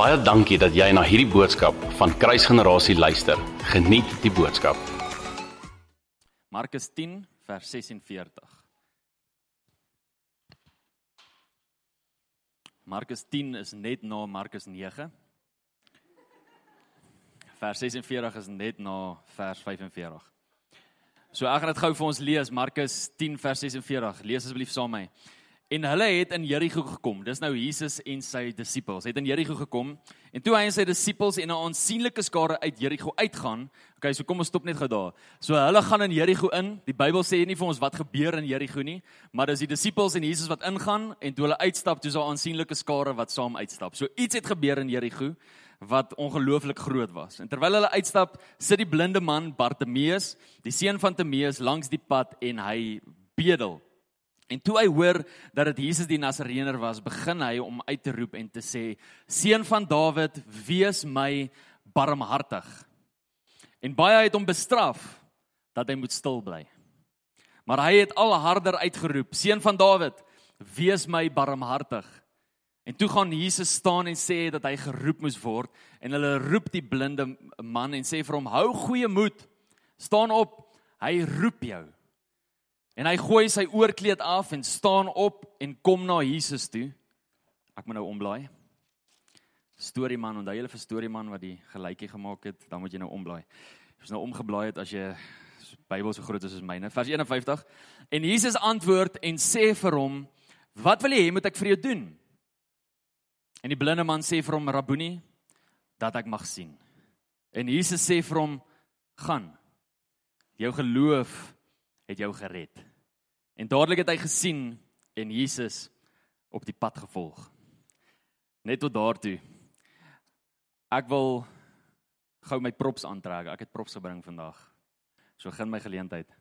Baie dankie dat jy na hierdie boodskap van Kruisgenerasie luister. Geniet die boodskap. Markus 10 vers 46. Markus 10 is net na Markus 9. Vers 46 is net na vers 45. So ek gaan dit gou vir ons lees Markus 10 vers 46. Lees asseblief saam met my. En hulle het in Jerigo gekom. Dis nou Jesus en sy disippels. Het in Jerigo gekom. En toe hy en sy disippels en 'n aansienlike skare uit Jerigo uitgaan. Okay, so kom ons stop net gou daar. So hulle gaan in Jerigo in. Die Bybel sê nie vir ons wat gebeur in Jerigo nie, maar dis die disippels en Jesus wat ingaan en toe hulle uitstap, toe is daar 'n aansienlike skare wat saam uitstap. So iets het gebeur in Jerigo wat ongelooflik groot was. En terwyl hulle uitstap, sit die blinde man Bartimeus, die seun van Timeus, langs die pad en hy bedel. En toe hy hoor dat dit Jesus die Nasareëner was, begin hy om uit te roep en te sê: "Seun van Dawid, wees my barmhartig." En baie het hom bestraf dat hy moet stil bly. Maar hy het al harder uitgeroep: "Seun van Dawid, wees my barmhartig." En toe gaan Jesus staan en sê dat hy geroep moes word en hulle roep die blinde man en sê vir hom: "Hou goeie moed. Staan op. Hy roep jou." En hy gooi sy oorkleed af en staan op en kom na Jesus toe. Ek moet nou omblaai. Storieman, onthou julle vir storieman wat die gelykie gemaak het, dan moet jy nou omblaai. Jy is nou omgeblaai het as jy Bybel so groot is soos myne. Vers 51. En Jesus antwoord en sê vir hom: "Wat wil jy hê moet ek vir jou doen?" En die blinde man sê vir hom: "Rabboni, dat ek mag sien." En Jesus sê vir hom: "Gaan. Jou geloof het jou gered." En dadelik het hy gesien en Jesus op die pad gevolg. Net tot daartoe. Ek wil gou my props aantrek. Ek het props gebring vandag. So begin my geleentheid.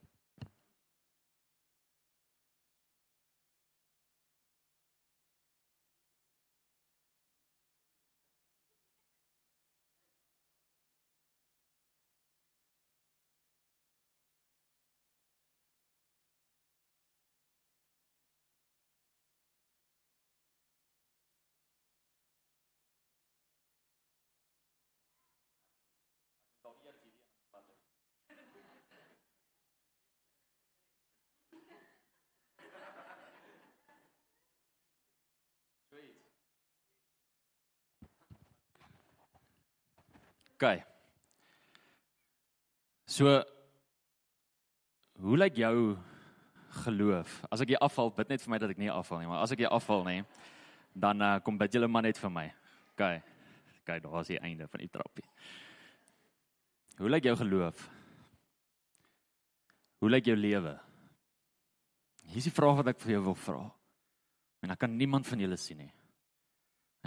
OK. So hoe lyk jou geloof? As ek jy afval, bid net vir my dat ek nie afval nie, maar as ek jy afval nê, dan uh, kom bid julle maar net vir my. OK. OK, daar is die einde van die trappie. Hoe lyk jou geloof? Hoe lyk jou lewe? Hier is die vraag wat ek vir jou wil vra. En ek kan niemand van julle sien nie.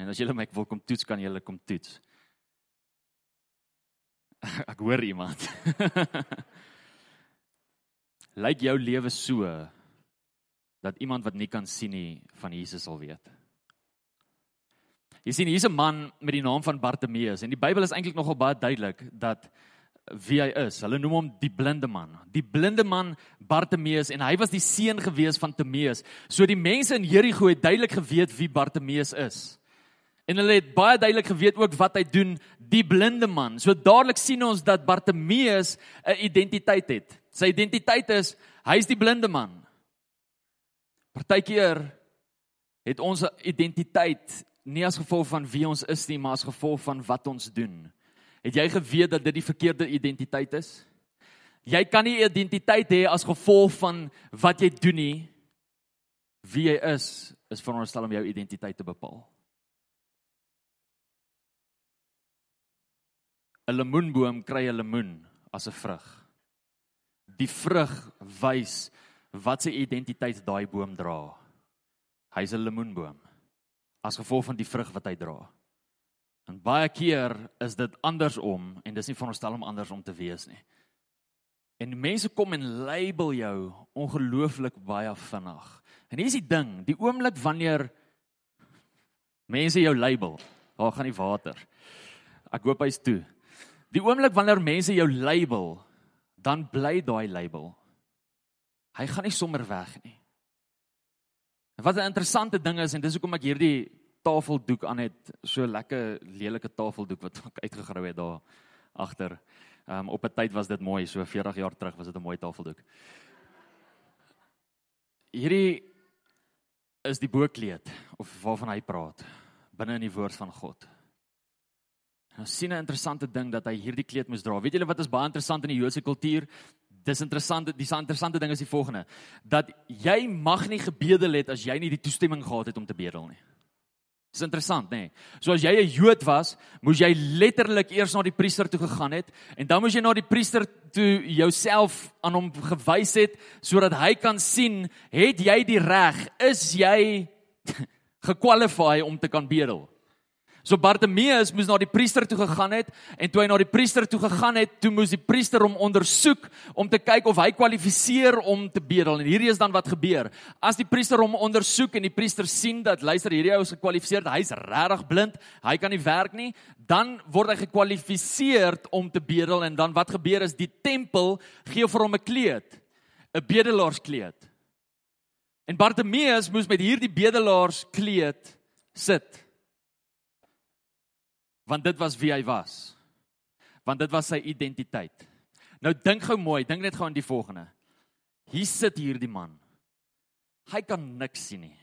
En as julle my wil kom toets, kan julle kom toets. Ek hoor iemand. Lyk jou lewe so dat iemand wat nie kan sien nie van Jesus sal weet. Jy sien hier's 'n man met die naam van Bartimeus en die Bybel is eintlik nogal baie duidelik dat wie hy is. Hulle noem hom die blinde man. Die blinde man Bartimeus en hy was die seun gewees van Timeus. So die mense in Jerigo het duidelik geweet wie Bartimeus is. En hulle het baie duidelik geweet ook wat hy doen, die blinde man. So dadelik sien ons dat Bartimeus 'n identiteit het. Sy identiteit is hy's die blinde man. Partykeer het ons 'n identiteit nie as gevolg van wie ons is nie, maar as gevolg van wat ons doen. Het jy geweet dat dit die verkeerde identiteit is? Jy kan nie identiteit hê as gevolg van wat jy doen nie. Wie jy is, is veronderstel om jou identiteit te bepaal. 'n lemoenboom kry 'n lemoen as 'n vrug. Die vrug wys wat sy identiteit daai boom dra. Hy's 'n lemoenboom as gevolg van die vrug wat hy dra. En baie keer is dit andersom en dis nie veronderstel om andersom te wees nie. En mense kom en label jou ongelooflik baie vinnig. En hier is die ding, die oomblik wanneer mense jou label, daar gaan die water. Ek hoop hy's toe. Die oomblik wanneer mense jou label, dan bly daai label. Hy gaan nie sommer weg nie. Wat 'n interessante ding is en dis hoekom ek hierdie tafeldoek aan het, so lekker lelike tafeldoek wat ek uitgegrou het daar agter. Ehm um, op 'n tyd was dit mooi, so 40 jaar terug was dit 'n mooi tafeldoek. Hierdie is die boekleed of waarvan hy praat binne in die woord van God. Nou sien 'n interessante ding dat hy hierdie kleed moes dra. Weet julle wat is baie interessant in die Joodse kultuur? Dis interessant, dis 'n interessante ding is die volgende dat jy mag nie gebedel het as jy nie die toestemming gehad het om te bedel nie. Dis interessant, nê. Nee. So as jy 'n Jood was, moes jy letterlik eers na die priester toe gegaan het en dan moes jy na die priester toe jouself aan hom gewys het sodat hy kan sien, het jy die reg? Is jy gekwalifiseer om te kan bedel? So Bartimeus moes na die priester toe gegaan het en toe hy na die priester toe gegaan het, toe moes die priester hom ondersoek om te kyk of hy kwalifiseer om te bedel. En hierdie is dan wat gebeur. As die priester hom ondersoek en die priester sien dat luister hierdie ou is gekwalifiseer, hy's regtig blind, hy kan nie werk nie, dan word hy gekwalifiseer om te bedel en dan wat gebeur is die tempel gee vir hom 'n kleed, 'n bedelaarskleed. En Bartimeus moes met hierdie bedelaarskleed sit want dit was wie hy was. Want dit was sy identiteit. Nou dink gou mooi, dink net gou aan die volgende. Hier sit hierdie man. Hy kan niks sien nie.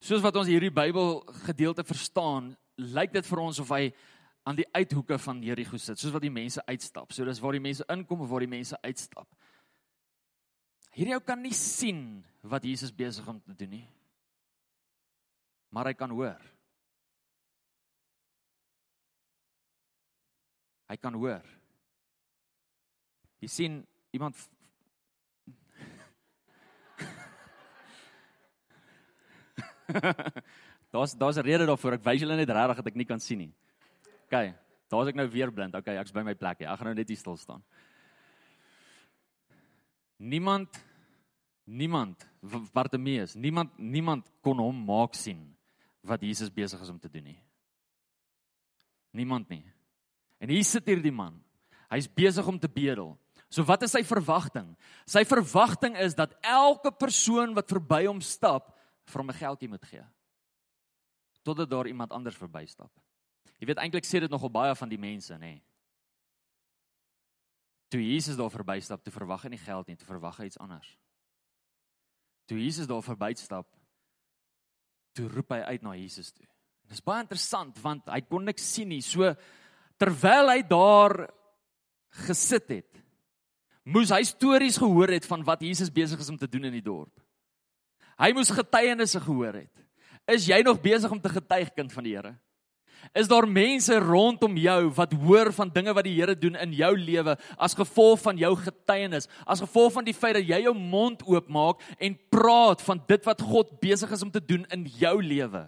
Soos wat ons hierdie Bybel gedeelte verstaan, lyk dit vir ons of hy aan die uithoeke van Jerigo sit, soos wat die mense uitstap. So dis waar die mense inkom of waar die mense uitstap. Hierdie ou kan nie sien wat Jesus besig om te doen nie. Maar hy kan hoor. Hy kan hoor. Jy sien iemand Daar's daar's 'n rede daarvoor. Ek wys julle net regtig dat ek nie kan sien nie. OK, daar's ek nou weer blind. OK, ek's by my plek hier. Ek gaan nou net hier stil staan. Niemand niemand Bartimeus, niemand niemand kon hom maak sien wat Jesus besig is om te doen nie. Niemand nie. En hier sit hierdie man. Hy's besig om te bedel. So wat is sy verwagting? Sy verwagting is dat elke persoon wat verby hom stap, vir hom 'n geldjie moet gee. Totdat daar iemand anders verbystap. Jy weet eintlik sê dit nogal baie van die mense, nê. Nee. Toe Jesus daar verbystap, toe verwag hy nie geld nie, toe verwag hy iets anders. Toe Jesus daar verbystap, toe roep hy uit na Jesus toe. Dit is baie interessant want hy kon niks sien nie. So terwyl hy daar gesit het, moes hy stories gehoor het van wat Jesus besig is om te doen in die dorp. Hy moes getuienisse gehoor het. Is jy nog besig om te getuig kind van die Here? Is daar mense rondom jou wat hoor van dinge wat die Here doen in jou lewe as gevolg van jou getuienis, as gevolg van die feit dat jy jou mond oopmaak en praat van dit wat God besig is om te doen in jou lewe?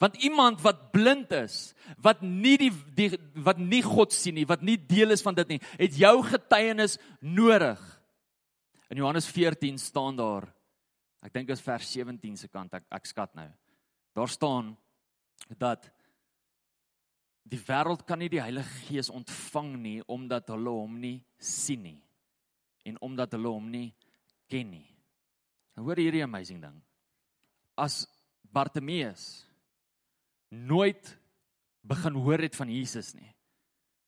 Want iemand wat blind is, wat nie die, die wat nie God sien nie, wat nie deel is van dit nie, het jou getuienis nodig. In Johannes 14 staan daar ek dink is vers 17 se kant ek ek skat nou. Daar staan dat die wêreld kan nie die Heilige Gees ontvang nie omdat hulle hom nie sien nie en omdat hulle hom nie ken nie. Nou hoor hierdie amazing ding. As Bartimeus nooit begin hoor het van Jesus nie,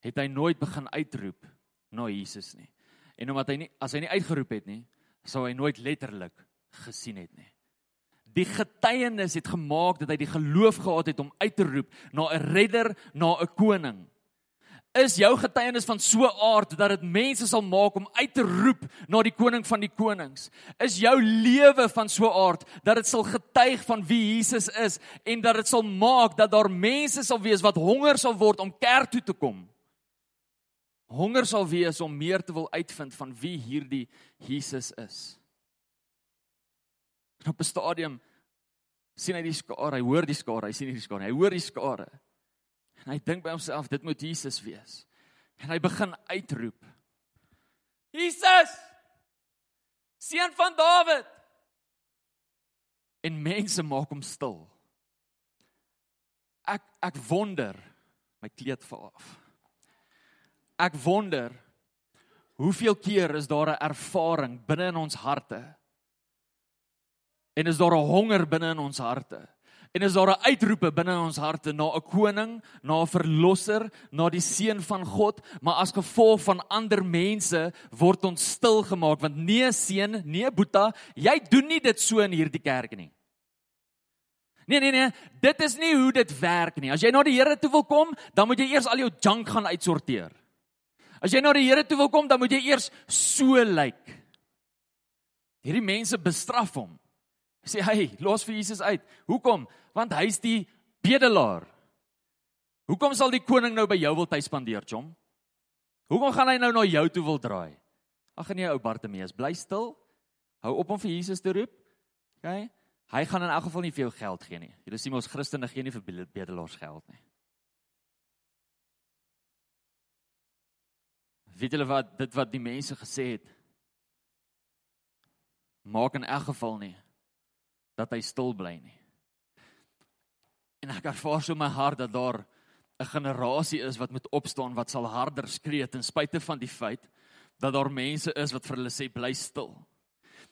het hy nooit begin uitroep na Jesus nie. En omdat hy nie as hy nie uitgeroep het nie, sou hy nooit letterlik gesien het nie. Die getuienis het gemaak dat hy die geloof gehad het om uit te roep na 'n redder, na 'n koning is jou getuienis van so aard dat dit mense sal maak om uit te roep na die koning van die konings. Is jou lewe van so aard dat dit sal getuig van wie Jesus is en dat dit sal maak dat daar mense sal wees wat honger sal word om kerk toe te kom. Honger sal wees om meer te wil uitvind van wie hierdie Jesus is. Op 'n stadium sien hy die skare, hy hoor die skare, hy sien die skare, hy hoor die skare. En hy dink by homself dit moet Jesus wees. En hy begin uitroep. Jesus! Seun van Dawid. En mense maak hom stil. Ek ek wonder my kleed val af. Ek wonder hoeveel keer is daar 'n ervaring binne in ons harte? En is daar 'n honger binne in ons harte? En is daar 'n uitroepe binne in ons harte na 'n koning, na 'n verlosser, na die seun van God, maar as gevolg van ander mense word ons stil gemaak want nee seun, nee Boeta, jy doen nie dit so in hierdie kerk nie. Nee nee nee, dit is nie hoe dit werk nie. As jy na die Here toe wil kom, dan moet jy eers al jou junk gaan uitsorteer. As jy na die Here toe wil kom, dan moet jy eers so lyk. Hierdie mense bestraf hom. Sê hy, los vir Jesus uit. Hoekom? Want hy's die bedelaar. Hoekom sal die koning nou by jou wil tyd spandeer, Chom? Hoekom gaan hy nou na jou toe wil draai? Ag nee, ou Bartimeus, bly stil. Hou op om vir Jesus te roep. OK? Hy gaan in elk geval nie vir jou geld gee nie. Julle sien ons Christene gee nie vir bedelaars geld nie. Weet julle wat dit wat die mense gesê het? Maak in elk geval nie dat hy stil bly nie. En ek ervaar so my hart dat daar 'n generasie is wat moet opstaan wat sal harder skree ten spyte van die feit dat daar mense is wat vir hulle sê bly stil.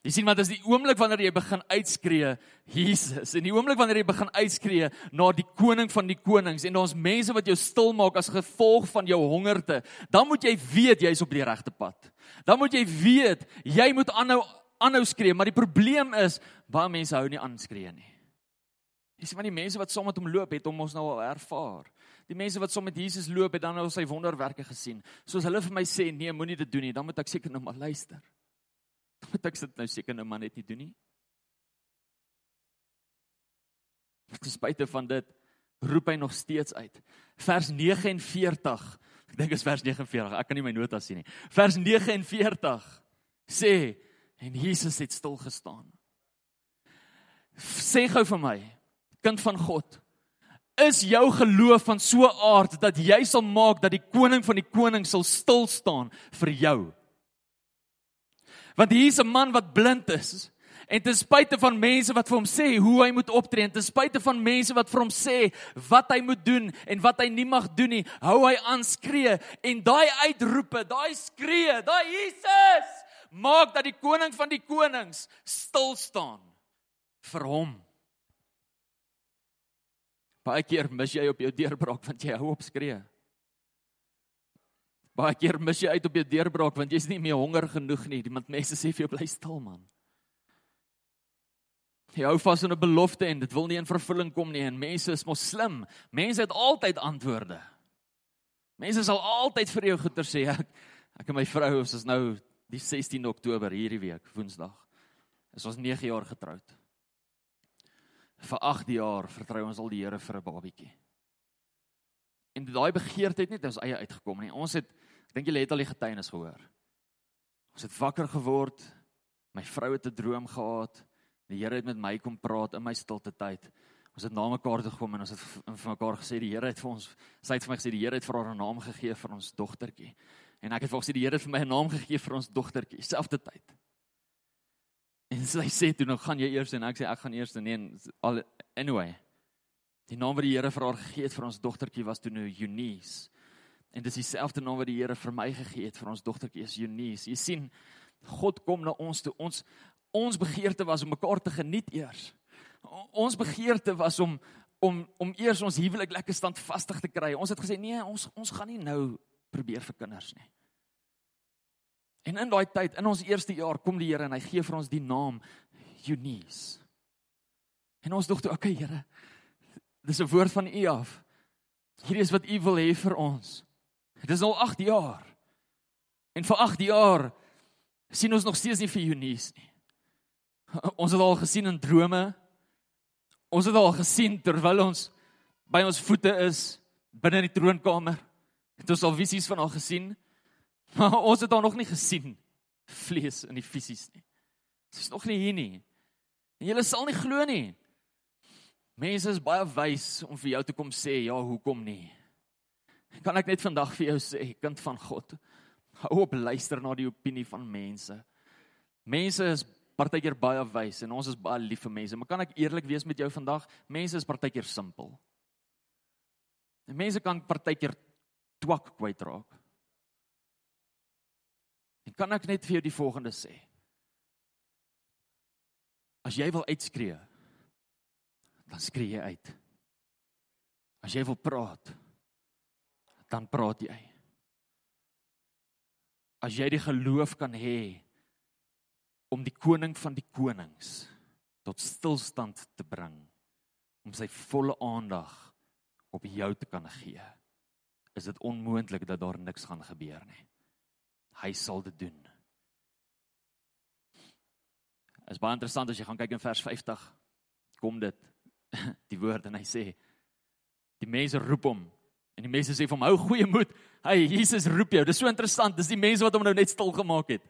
Jy sien want as die oomblik wanneer jy begin uitskree Jesus en die oomblik wanneer jy begin uitskree na die koning van die konings en ons mense wat jou stil maak as gevolg van jou hongerte, dan moet jy weet jy's op die regte pad. Dan moet jy weet jy moet aanhou aanhou skree, maar die probleem is baie mense hou nie aan skree nie. Dis van die mense wat saam met hom loop het om ons nou al ervaar. Die mense wat saam met Jesus loop het dan nou sy wonderwerke gesien. Soos hulle vir my sê, nee, moenie dit doen nie, dan moet ek seker nou maar luister. Dan moet ek dit nou seker nou maar net nie doen nie. Ten spyte van dit roep hy nog steeds uit. Vers 49. Ek dink is vers 49. Ek kan nie my notas sien nie. Vers 49 sê En Jesus het stil gestaan. Sê gou vir my, kind van God, is jou geloof van so 'n aard dat jy sal maak dat die koning van die konings sal stil staan vir jou? Want hier is 'n man wat blind is en ten spyte van mense wat vir hom sê hoe hy moet optree en ten spyte van mense wat vir hom sê wat hy moet doen en wat hy nie mag doen nie, hou hy aan skree en daai uitroepe, daai skree, daai Jesus maak dat die koning van die konings stil staan vir hom. Baie keer mis jy op jou deurbraak want jy hou op skree. Baie keer mis jy uit op jou deurbraak want jy's nie meer honger genoeg nie. Die mense sê vir jou bly stil man. Jy hou vas aan 'n belofte en dit wil nie in vervulling kom nie en mense is mos slim. Mense het altyd antwoorde. Mense sal altyd vir jou goeie sê. Ek, ek en my vrou ons is nou die 16 Oktober hierdie week, Woensdag. Is ons 9 jaar getroud. Vir 8 jaar vertrou ons al die Here vir 'n babietjie. En daai begeerte het net ons eie uitgekom nie. Ons het ek dink julle het al die getuienis gehoor. Ons het wakker geword. My vrou het 'n droom gehad. Die Here het met my kom praat in my stilte tyd. Ons het na mekaar toe gekom en ons het vir mekaar gesê die Here het vir ons, sy het vir my gesê die Here het vir haar 'n naam gegee vir ons dogtertjie. En ek het vir sy die Here vir my 'n naam gegee vir ons dogtertjie, selfde tyd. En sy sê toe nou gaan jy eers en ek sê ek gaan eers nee al anyway. Die naam wat die Here vir haar gegee het vir ons dogtertjie was toe nou Eunice. En dis dieselfde naam wat die Here vir my gegee het vir ons dogtertjie is Eunice. Jy sien God kom na ons toe. Ons ons begeerte was om mekaar te geniet eers. Ons begeerte was om om om eers ons huwelik lekker standvastig te kry. Ons het gesê nee, ons ons gaan nie nou probeer vir kinders nie. En in daai tyd, in ons eerste jaar, kom die Here en hy gee vir ons die naam Eunice. En ons dink toe, okay Here, dis 'n woord van U af. Hierdie is wat U wil hê vir ons. Dit is al 8 jaar. En vir 8 jaar sien ons nog steeds nie vir Eunice nie. Ons het al gesien in drome. Ons het al gesien terwyl ons by ons voete is binne in die troonkamer. Het ons al visies van haar gesien? Maar ons het haar nog nie gesien vlees in die fisies nie. Sy's nog nie hier nie. En jy sal nie glo nie. Mense is baie wys om vir jou te kom sê ja, hoekom nie? Kan ek net vandag vir jou sê, kind van God, hou op luister na die opinie van mense. Mense is partykeer baie wys en ons is baie lief vir mense, maar kan ek eerlik wees met jou vandag? Mense is partykeer simpel. En mense kan partykeer twak kwytraak. En kan ek net vir jou die volgende sê? As jy wil uitskree, dan skree jy uit. As jy wil praat, dan praat jy. As jy die geloof kan hê om die koning van die konings tot stilstand te bring, om sy volle aandag op jou te kan gee, is dit onmoontlik dat daar niks gaan gebeur nie. Hy sal dit doen. Is baie interessant as jy gaan kyk in vers 50 kom dit die woord en hy sê die mense roep hom en die mense sê vir hom hou goeie moed. Hey Jesus roep jou. Dis so interessant. Dis die mense wat hom nou net stil gemaak het.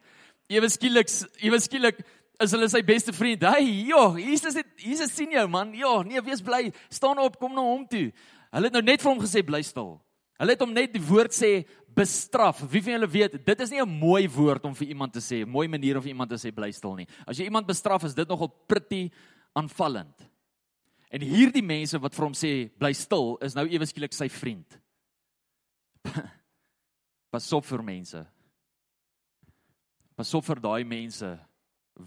Ewe skielik, ewe skielik is hulle sy beste vriend. Hey, joh, Jesus het Jesus sien jou man. Ja, nee, wees bly. Staan op, kom na hom toe. Hulle het nou net vir hom gesê bly stil. Hulle het hom net die woord sê bestraf. Wie van julle weet, dit is nie 'n mooi woord om vir iemand te sê, 'n mooi manier om vir iemand te sê bly stil nie. As jy iemand bestraf, is dit nogal pretty aanvallend. En hierdie mense wat vir hom sê bly stil, is nou ewe skielik sy vriend. Pas op vir mense. Pas op vir daai mense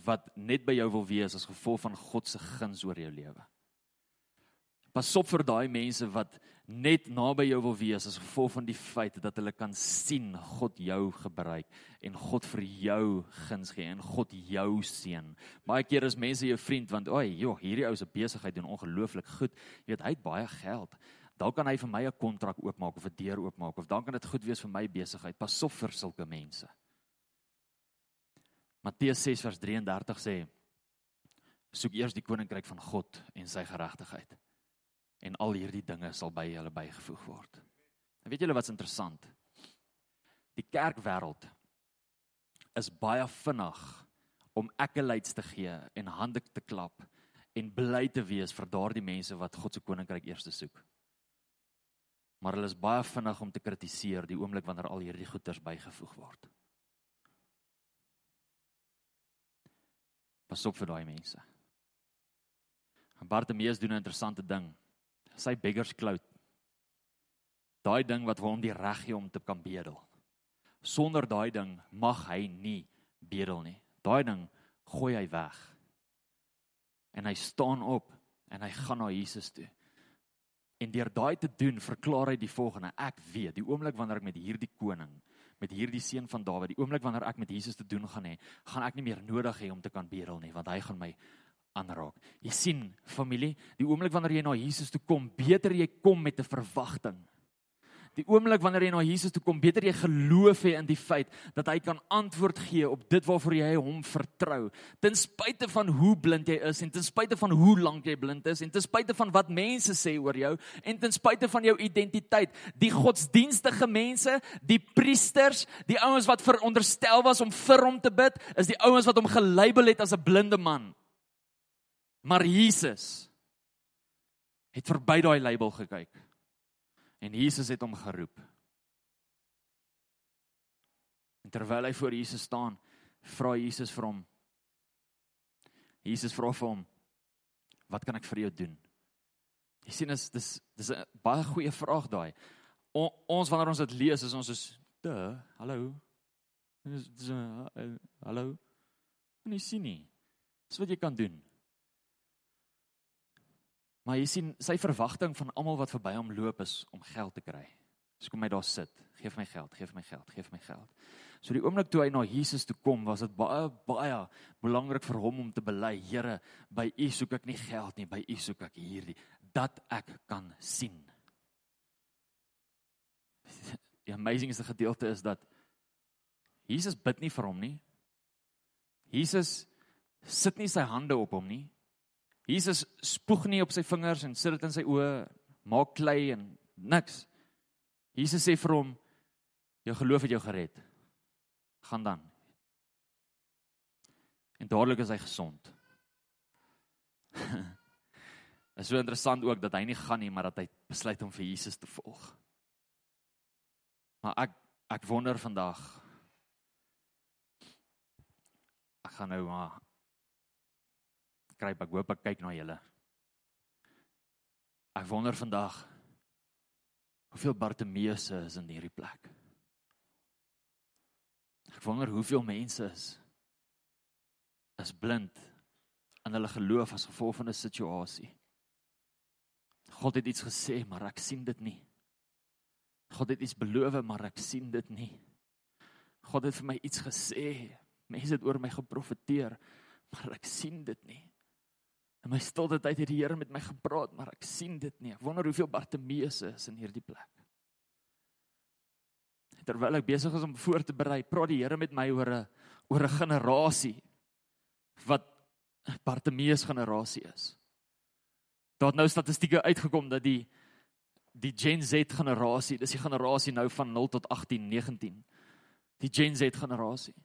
wat net by jou wil wees as gevolg van God se guns oor jou lewe. Pas op vir daai mense wat net naby jou wil wees as gevolg van die feit dat hulle kan sien God jou gebruik en God vir jou guns gee en God jou seën. Baie keer is mense jou vriend want oi, joh, hierdie ou se besigheid doen ongelooflik goed. Jy weet, hy het baie geld. Dalk kan hy vir my 'n kontrak oopmaak of 'n deur oopmaak of dan kan dit goed wees vir my besigheid. Pas op vir sulke mense. Matteus 6 vers 33 sê: Soek eers die koninkryk van God en sy geregtigheid en al hierdie dinge sal by julle bygevoeg word. En weet julle wat's interessant? Die kerkwêreld is baie vinnig om accolades te gee en hande te klap en bly te wees vir daardie mense wat God se koninkryk eers soek. Maar hulle is baie vinnig om te kritiseer die oomblik wanneer al hierdie goeders bygevoeg word. Pas op vir daai mense. Bartimeus doen 'n interessante ding sy beggars clout. Daai ding wat hom die reg gee om te kan bedel. Sonder daai ding mag hy nie bedel nie. Daai ding gooi hy weg. En hy staan op en hy gaan na Jesus toe. En deur daai te doen, verklaar hy die volgende: Ek weet, die oomblik wanneer ek met hierdie koning, met hierdie seun van Dawid, die oomblik wanneer ek met Jesus te doen gaan hê, gaan ek nie meer nodig hê om te kan bedel nie, want hy gaan my aanraak. Jy sien, familie, die oomblik wanneer jy na Jesus toe kom, beter jy kom met 'n verwagting. Die oomblik wanneer jy na Jesus toe kom, beter jy geloof hê in die feit dat hy kan antwoord gee op dit waarvoor jy hom vertrou. Ten spyte van hoe blind jy is en ten spyte van hoe lank jy blind is en ten spyte van wat mense sê oor jou en ten spyte van jou identiteit, die godsdienstige mense, die priesters, die ouens wat veronderstel was om vir hom te bid, is die ouens wat hom gelabel het as 'n blinde man. Maar Jesus het verby daai label gekyk. En Jesus het hom geroep. En terwyl hy voor Jesus staan, vra Jesus vir hom. Jesus vra vir hom: "Wat kan ek vir jou doen?" Jy sien dis dis dis 'n baie goeie vraag daai. O, ons wanneer ons dit lees is ons is te hallo. Dis hallo. En jy sien nie. Dis wat jy kan doen. Maar jy sien, sy verwagting van almal wat verby hom loop is om geld te kry. Dis kom hy daar sit, gee my geld, gee my geld, gee my geld. So die oomblik toe hy na Jesus toe kom, was dit baie baie belangrik vir hom om te bely, Here, by U soek ek nie geld nie, by U soek ek hierdie dat ek kan sien. Die amazingste gedeelte is dat Jesus bid nie vir hom nie. Jesus sit nie sy hande op hom nie. Jesus spoeg nie op sy vingers en sit dit in sy oë, maak klei en niks. Jesus sê vir hom: "Jou geloof het jou gered. Gaan dan." En dadelik is hy gesond. Dit is so interessant ook dat hy nie gaan nie, maar dat hy besluit om vir Jesus te volg. Maar ek ek wonder vandag ek gaan nou maar skryp. Ek hoop ek kyk na julle. Ek wonder vandag hoeveel Bartimeuse is in hierdie plek. Ek wonder hoeveel mense is is blind in hulle geloof as gevolg van 'n situasie. God het iets gesê, maar ek sien dit nie. God het iets beloof, maar ek sien dit nie. God het vir my iets gesê. Mense het oor my geprofeteer, maar ek sien dit nie. In my stilte tyd het die Here met my gepraat, maar ek sien dit nie. Ek wonder hoeveel Bartimeus is in hierdie plek. Terwyl ek besig is om voor te berei, praat die Here met my oor 'n oor 'n generasie wat Bartimeus generasie is. Daar het nou statistieke uitgekom dat die die Gen Z generasie, dis die generasie nou van 0 tot 18, 19. Die Gen Z generasie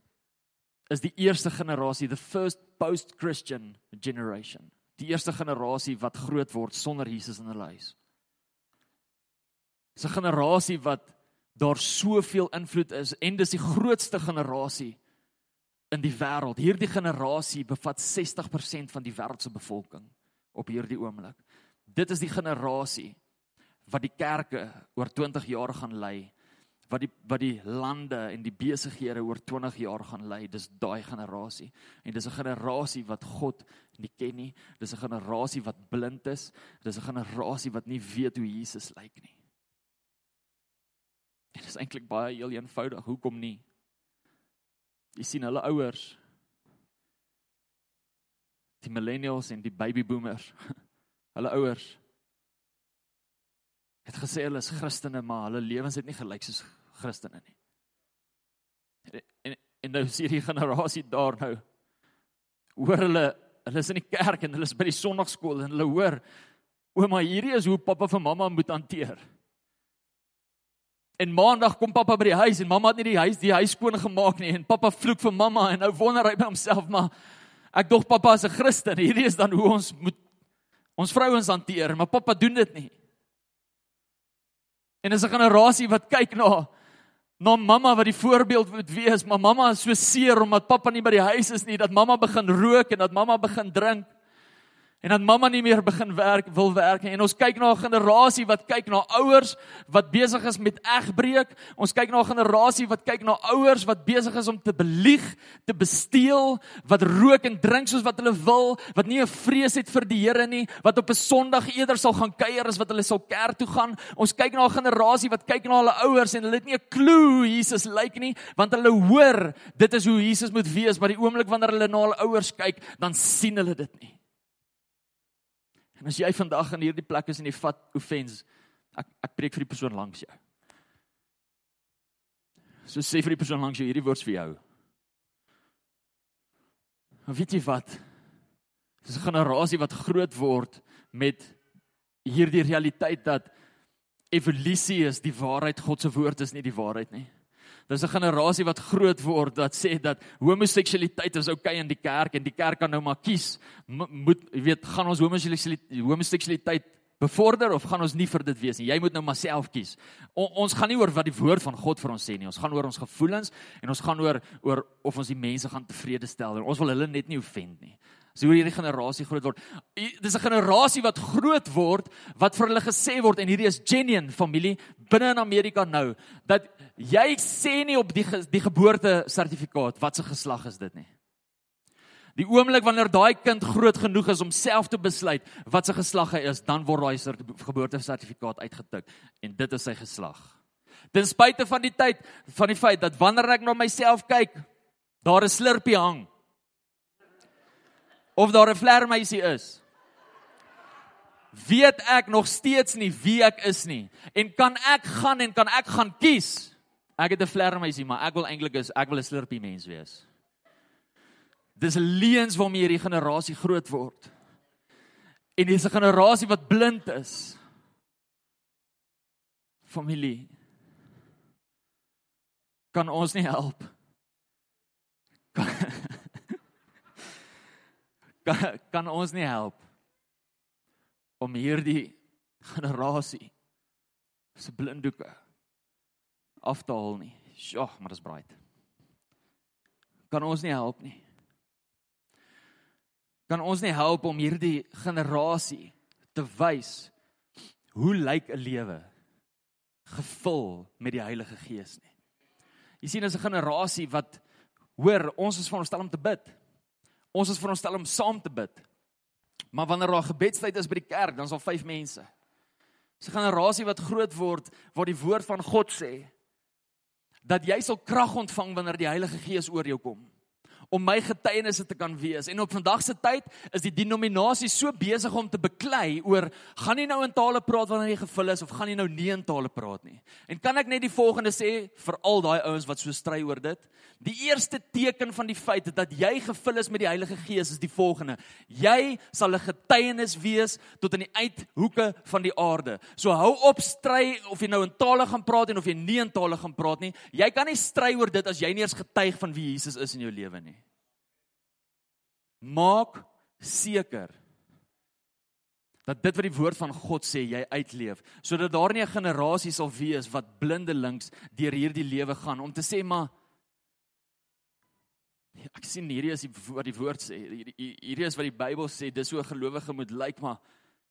is die eerste generasie, the first post-Christian generation. Die eerste generasie wat groot word sonder Jesus in hulle huis. Dis 'n generasie wat daar soveel invloed is en dis die grootste generasie in die wêreld. Hierdie generasie bevat 60% van die wêreld se bevolking op hierdie oomblik. Dit is die generasie wat die kerke oor 20 jaar gaan lei wat die wat die lande en die besighede oor 20 jaar gaan lei. Dis daai generasie. En dis 'n generasie wat God nie ken nie. Dis 'n generasie wat blind is. Dis 'n generasie wat nie weet hoe Jesus lyk nie. Dit is eintlik baie heel eenvoudig. Hoekom nie? Jy sien hulle ouers die millennials en die baby boomers. Hulle ouers het gesê hulle is Christene, maar hulle lewens het nie gelyk soos Christene nie. En en, nou sien die generasie daar nou hoor hulle hulle is in die kerk en hulle is by die sonnaarskool en hulle hoor ouma hierdie is hoe pappa vir mamma moet hanteer. En maandag kom pappa by die huis en mamma het nie die huis die huis skoon gemaak nie en pappa vloek vir mamma en nou wonder hy by homself maar ek dog pappa is 'n Christen. Hierdie is dan hoe ons moet ons vrouens hanteer, maar pappa doen dit nie. En is 'n generasie wat kyk na na mamma wat die voorbeeld moet wees, maar mamma is so seer omdat pappa nie by die huis is nie, dat mamma begin rook en dat mamma begin drink en dat mamma nie meer begin werk wil werk en ons kyk na 'n generasie wat kyk na ouers wat besig is met egbreek. Ons kyk na 'n generasie wat kyk na ouers wat besig is om te belieg te besteel wat rook en drink soos wat hulle wil wat nie 'n vrees het vir die Here nie wat op 'n Sondag eerder sal gaan kuier as wat hulle sal kerk toe gaan. Ons kyk na 'n generasie wat kyk na hulle ouers en hulle het nie 'n klou hoe Jesus lyk nie want hulle hoor dit is hoe Jesus moet wees. Maar die oomblik wanneer hulle na hulle ouers kyk dan sien hulle dit nie En as jy vandag in hierdie plek is en jy vat offense, ek ek preek vir die persoon langs jou. So sê vir die persoon langs jou hierdie woord vir jou. Maar weet jy wat? Dis 'n generasie wat groot word met hierdie realiteit dat evolusie is die waarheid, God se woord is nie die waarheid nie. Dis 'n generasie wat groot word wat sê dat homoseksualiteit is oukei okay in die kerk en die kerk kan nou maar kies moet jy weet gaan ons homoseksualiteit homoseksualiteit bevorder of gaan ons nie vir dit wees nie. Jy moet nou maar self kies. O, ons gaan nie oor wat die woord van God vir ons sê nie. Ons gaan oor ons gevoelens en ons gaan oor oor of ons die mense gaan tevrede stel ons wil hulle net nie offend nie. So hoe hierdie generasie groot word. Dis 'n generasie wat groot word wat vir hulle gesê word en hierdie is genuine familie binne in Amerika nou dat jy sê nie op die die geboorte sertifikaat wat se geslag is dit nie. Die oomblik wanneer daai kind groot genoeg is om self te besluit wat se geslag hy is, dan word daai geboorte sertifikaat uitgetik en dit is sy geslag. Ten spyte van die tyd van die feit dat wanneer ek na myself kyk, daar 'n slurpie hang of daar 'n vlermuisie is. Weet ek nog steeds nie wie ek is nie en kan ek gaan en kan ek gaan kies? Ek het 'n vlermuisie, maar ek wil eintlik is ek wil 'n slurpie mens wees. Dis leuns waarmee hierdie generasie groot word. En dis 'n generasie wat blind is. Familie kan ons nie help. Kan, kan, kan ons nie help om hierdie generasie se blinddoeke af te haal nie. Sjoe, maar dis braai. Kan ons nie help nie. Kan ons nie help om hierdie generasie te wys hoe lyk 'n lewe gevul met die Heilige Gees nie. Jy sien as 'n generasie wat hoor ons is veronderstel om te bid. Ons is veronderstel om saam te bid. Maar wanneer daar gebedstyd is by die kerk, dan is daar 5 mense. Dis 'n generasie wat groot word waar die woord van God sê dat jy sal krag ontvang wanneer die Heilige Gees oor jou kom om my getuienisse te kan wees. En op vandag se tyd is die denominasie so besig om te beklei oor gaan jy nou in tale praat wanneer jy gevul is of gaan jy nou nie in tale praat nie. En kan ek net die volgende sê vir al daai ouens wat so stry oor dit? Die eerste teken van die feit dat jy gevul is met die Heilige Gees is die volgende: jy sal 'n getuienis wees tot in die uithoeke van die aarde. So hou op stry of jy nou in tale gaan praat en of jy nie in tale gaan praat nie. Jy kan nie stry oor dit as jy nie eens getuig van wie Jesus is in jou lewe nie. Maak seker dat dit wat die woord van God sê jy uitleef sodat daar nie 'n generasie sal wees wat blindelings deur hierdie lewe gaan om te sê maar ek sien hierdie is die, wat die woord sê hierdie, hierdie is wat die Bybel sê dis hoe 'n gelowige moet lyk maar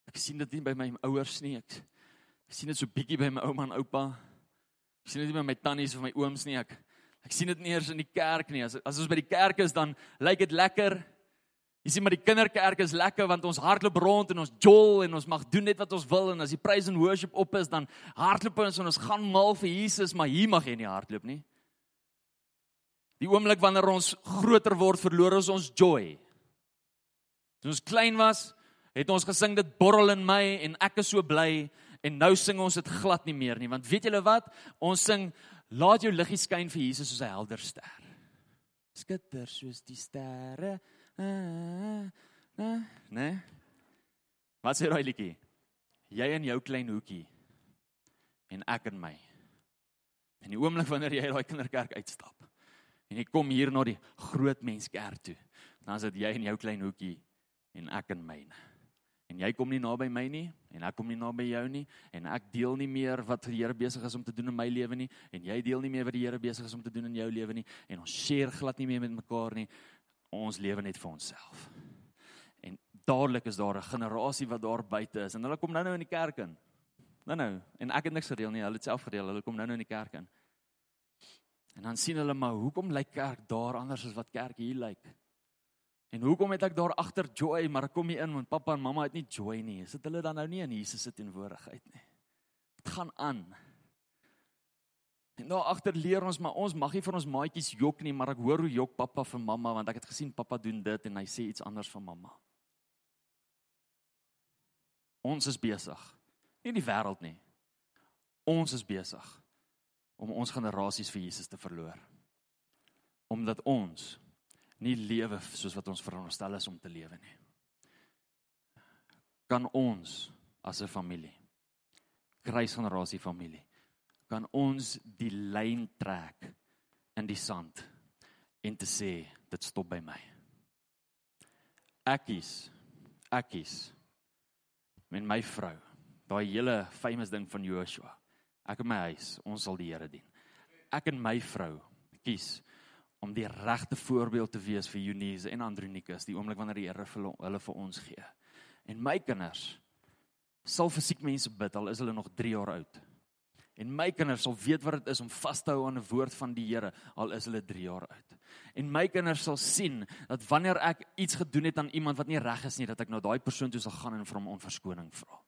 ek sien dit nie by my ouers nie ek, ek sien dit so bietjie by my ouma en oupa ek sien dit nie by my tannies of my ooms nie ek ek sien dit nie eers in die kerk nie as as ons by die kerk is dan lyk dit lekker Jy sien maar die kinderkerk is lekker want ons hardloop rond en ons jol en ons mag doen net wat ons wil en as die praise and worship op is dan hardloop ons en ons gaan mal vir Jesus, maar hier mag jy nie hardloop nie. Die oomblik wanneer ons groter word, verloor ons ons joy. Toe ons klein was, het ons gesing dit borrel in my en ek is so bly en nou sing ons dit glad nie meer nie want weet julle wat? Ons sing laat jou liggie skyn vir Jesus soos 'n helder ster. Skitter soos die sterre Nee. Wat sê daai liedjie? Jy in jou klein hoekie en ek in my. En die oomblik wanneer jy uit daai kinderkerk uitstap en jy kom hier na die groot menskerk toe, dan is dit jy in jou klein hoekie en ek in myne. En jy kom nie naby my nie en ek kom nie naby jou nie en ek deel nie meer wat die Here besig is om te doen in my lewe nie en jy deel nie meer wat die Here besig is om te doen in jou lewe nie en ons share glad nie meer met mekaar nie ons lewe net vir onsself. En dadelik is daar 'n generasie wat daar buite is en hulle kom nou-nou in die kerk in. Nou-nou en ek het niks gereël nie, hulle het self gereël. Hulle kom nou-nou in die kerk in. En dan sien hulle maar hoekom lyk kerk daar anders as wat kerk hier lyk? En hoekom het ek daar agter joy, maar ek kom nie in want pappa en mamma het nie joy nie. Is dit hulle dan nou nie in Jesus se teenwoordigheid nie? Dit gaan aan. En daar agter leer ons maar ons mag nie vir ons maatjies jok nie, maar ek hoor hoe jok pappa vir mamma want ek het gesien pappa doen dit en hy sê iets anders van mamma. Ons is besig. Nie die wêreld nie. Ons is besig om ons generasies vir Jesus te verloor. Omdat ons nie lewe soos wat ons veronderstel is om te lewe nie. Kan ons as 'n familie kruisgenerasie familie kan ons die lyn trek in die sand en te sê dit stop by my. Ek kies ek kies met my vrou. Daai hele famous ding van Joshua. Ek en my huis, ons sal die Here dien. Ek en my vrou kies om die regte voorbeeld te wees vir Eunice en Andronikus die oomblik wanneer die Here hulle vir ons gee. En my kinders sal vir siek mense bid al is hulle nog 3 jaar oud. En my kinders sal weet wat dit is om vas te hou aan 'n woord van die Here al is hulle 3 jaar oud. En my kinders sal sien dat wanneer ek iets gedoen het aan iemand wat nie reg is nie, dat ek na daai persoon toe sal gaan en vir hom onverskoning vra.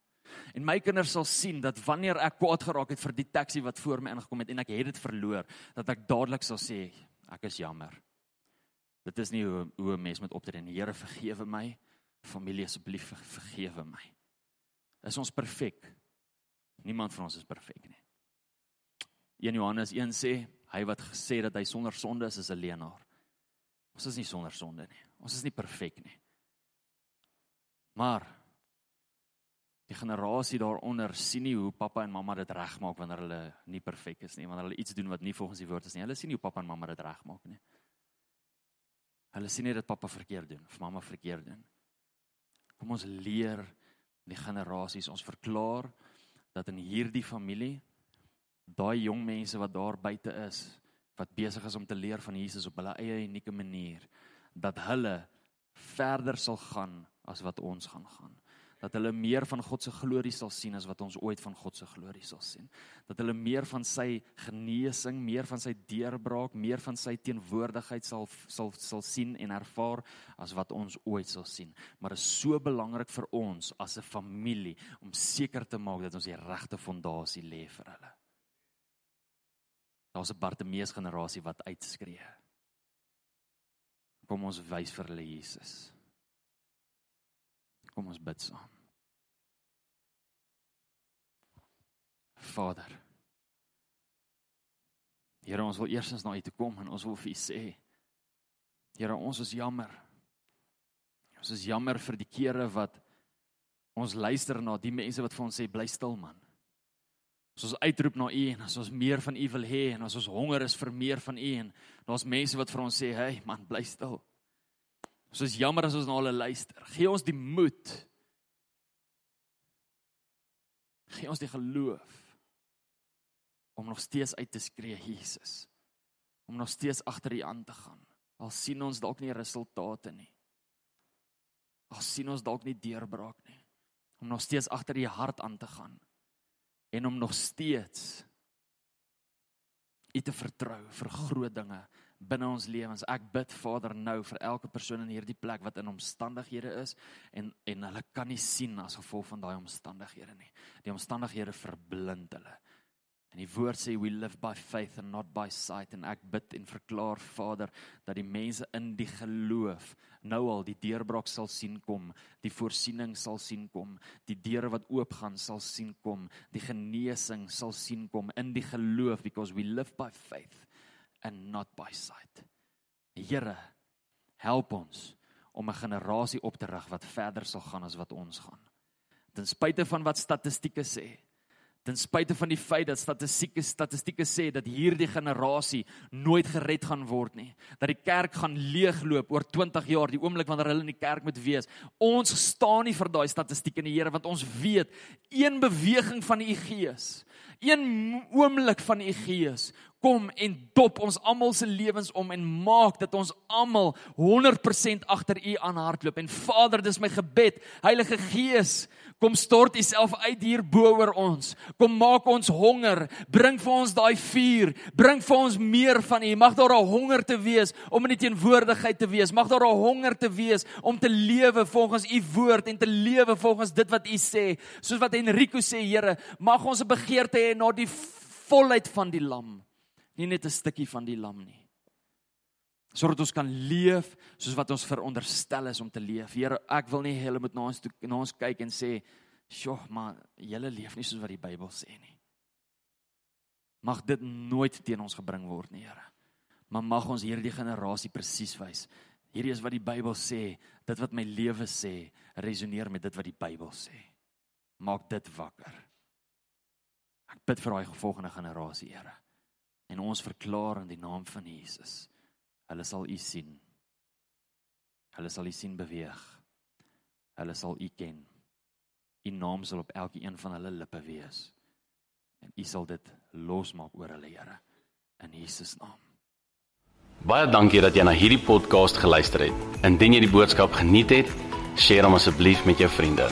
En my kinders sal sien dat wanneer ek kwaad geraak het vir die taxi wat voor my ingekom het en ek het dit verloor, dat ek dadelik sal sê ek is jammer. Dit is nie hoe hoe 'n mens moet optree nie. Here vergewe my. Familie asseblief vergewe my. Is ons perfek? Niemand van ons is perfek nie. 1 Johannes 1 sê hy wat gesê dat hy sonder sonde is, is 'n leienaar. Ons is nie sonder sonde nie. Ons is nie perfek nie. Maar die generasie daaronder sien nie hoe pappa en mamma dit regmaak wanneer hulle nie perfek is nie, wanneer hulle iets doen wat nie volgens die woord is nie. Hulle sien nie hoe pappa en mamma dit regmaak nie. Hulle sien nie dat pappa verkeerd doen of mamma verkeerd doen. Kom ons leer die generasies, ons verklaar dat in hierdie familie daai jong mense wat daar buite is wat besig is om te leer van Jesus op hulle eie unieke manier dat hulle verder sal gaan as wat ons gaan gaan dat hulle meer van God se glorie sal sien as wat ons ooit van God se glorie sal sien. Dat hulle meer van sy genesing, meer van sy deurbraak, meer van sy teenwoordigheid sal sal sal sien en ervaar as wat ons ooit sal sien. Maar dit is so belangrik vir ons as 'n familie om seker te maak dat ons die regte fondasie lê vir hulle. Daar's 'n Bartimeus generasie wat uitskree. Kom ons wys vir hulle Jesus. Kom ons bid saam. Vader. Here, ons wil eerstens na U toe kom en ons wil vir U sê. Here, ons is jammer. Ons is jammer vir die kere wat ons luister na die mense wat vir ons sê bly stil man. As ons uitroep na U en as ons meer van U wil hê en as ons honger is vir meer van U en daar's mense wat vir ons sê, "Hey man, bly stil." Ons is jammer as ons na hulle luister. Gee ons die moed. Gee ons die geloof om nog steeds uit te skree Jesus. Om nog steeds agter U aan te gaan. Al sien ons dalk nie resultate nie. Al sien ons dalk nie deurbraak nie. Om nog steeds agter U hart aan te gaan en om nog steeds U te vertrou vir groot dinge binne ons lewens. Ek bid Vader nou vir elke persoon in hierdie plek wat in omstandighede is en en hulle kan nie sien as gevolg van daai omstandighede nie. Die omstandighede verblind hulle. En die woord sê we live by faith and not by sight en ek bid en verklaar Vader dat die mense in die geloof nou al die deurbraak sal sien kom, die voorsiening sal sien kom, die deure wat oopgaan sal sien kom, die genesing sal sien kom in die geloof because we live by faith and not by sight. Here, help ons om 'n generasie op te rig wat verder sal gaan as wat ons gaan. Ten spyte van wat statistieke sê, ten spyte van die feit dat statistieke statistieke sê dat hierdie generasie nooit gered gaan word nie, dat die kerk gaan leegloop oor 20 jaar, die oomblik wanneer hulle in die kerk moet wees. Ons staan nie vir daai statistieke in die Here want ons weet een beweging van u gees, een oomblik van u gees kom en dop ons almal se lewens om en maak dat ons almal 100% agter U aanhardloop. En Vader, dis my gebed, Heilige Gees, kom stort U self uit hier bo oor ons. Kom maak ons honger, bring vir ons daai vuur, bring vir ons meer van U. Mag daar 'n honger te wees om in die teenwoordigheid te wees. Mag daar 'n honger te wees om te lewe volgens U woord en te lewe volgens dit wat U sê. Soos wat Enrico sê, Here, mag ons 'n begeerte hê na die volheid van die lam nie net 'n stukkie van die lam nie. Sodat ons kan leef soos wat ons veronderstel is om te leef. Here, ek wil nie hulle moet na ons toe na ons kyk en sê, "Sjoe, maar julle leef nie soos wat die Bybel sê nie." Mag dit nooit teen ons gebring word nie, Here. Maar mag ons hierdie generasie presies wys. Hierdie is wat die Bybel sê, dit wat my lewe sê, resoneer met dit wat die Bybel sê. Maak dit wakker. Ek bid vir daai volgende generasie, Here. En ons verklaar in die naam van Jesus. Hulle sal u sien. Hulle sal u sien beweeg. Hulle sal u ken. U naam sal op elkeen van hulle lippe wees. En u sal dit losmaak oor hulle Here in Jesus naam. Baie dankie dat jy na hierdie podcast geluister het. Indien jy die boodskap geniet het, deel hom asseblief met jou vriende.